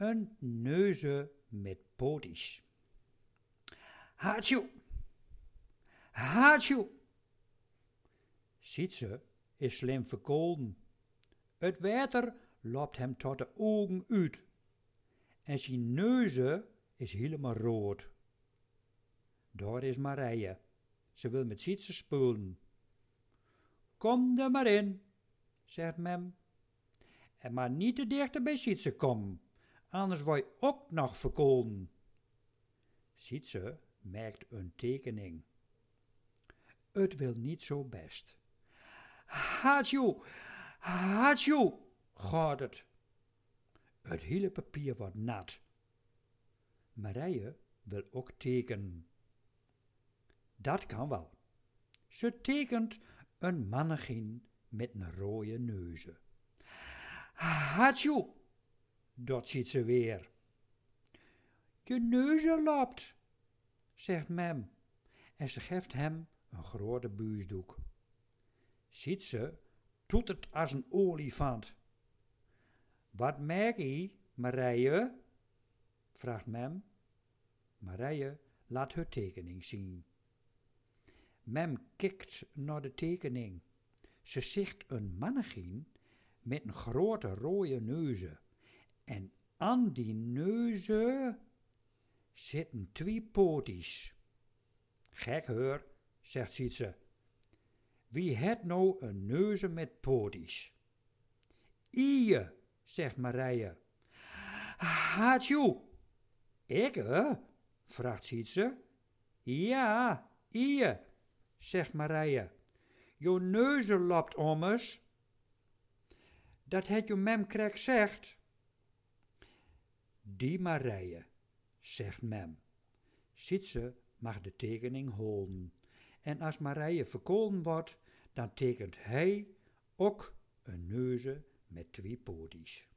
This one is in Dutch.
Een neuze met poties. Hatsjoe! Hatsjoe! Ziet ze is slim verkolen. Het water loopt hem tot de ogen uit. En zijn neuze is helemaal rood. Daar is Marije. Ze wil met Sietse spoelen. Kom er maar in, zegt mem. En maar niet te dichter bij Sietse komen, anders word je ook nog verkolen. Sietse merkt een tekening. Het wil niet zo best. Hatsjoe, hatsjoe, gaat het. Het hele papier wordt nat. Marije wil ook tekenen. Dat kan wel. Ze tekent een mannegin met een rode neuze. Hatsjoe, dat ziet ze weer. Je neuze loopt, zegt mem, en ze geeft hem een grote buisdoek. Ziet ze, doet het als een olifant. Wat merk je, Marije? vraagt mem. Marije laat haar tekening zien. Mem kijkt naar de tekening. Ze ziet een mannegien met een grote rode neuze. En aan die neuze zitten twee poties. Gek hoor, zegt ze. Wie het nou een neuze met poties? Ie, zegt Marije. Haatjoe. Ik, hè? vraagt Sietse. Ja, ie, zegt Marije. Jo neuze loopt ommers. Dat het je mem krek zegt. Die Marije, zegt mem. Sietse mag de tekening holen. En als Marije verkolen wordt, dan tekent hij ook een neuze met twee poties.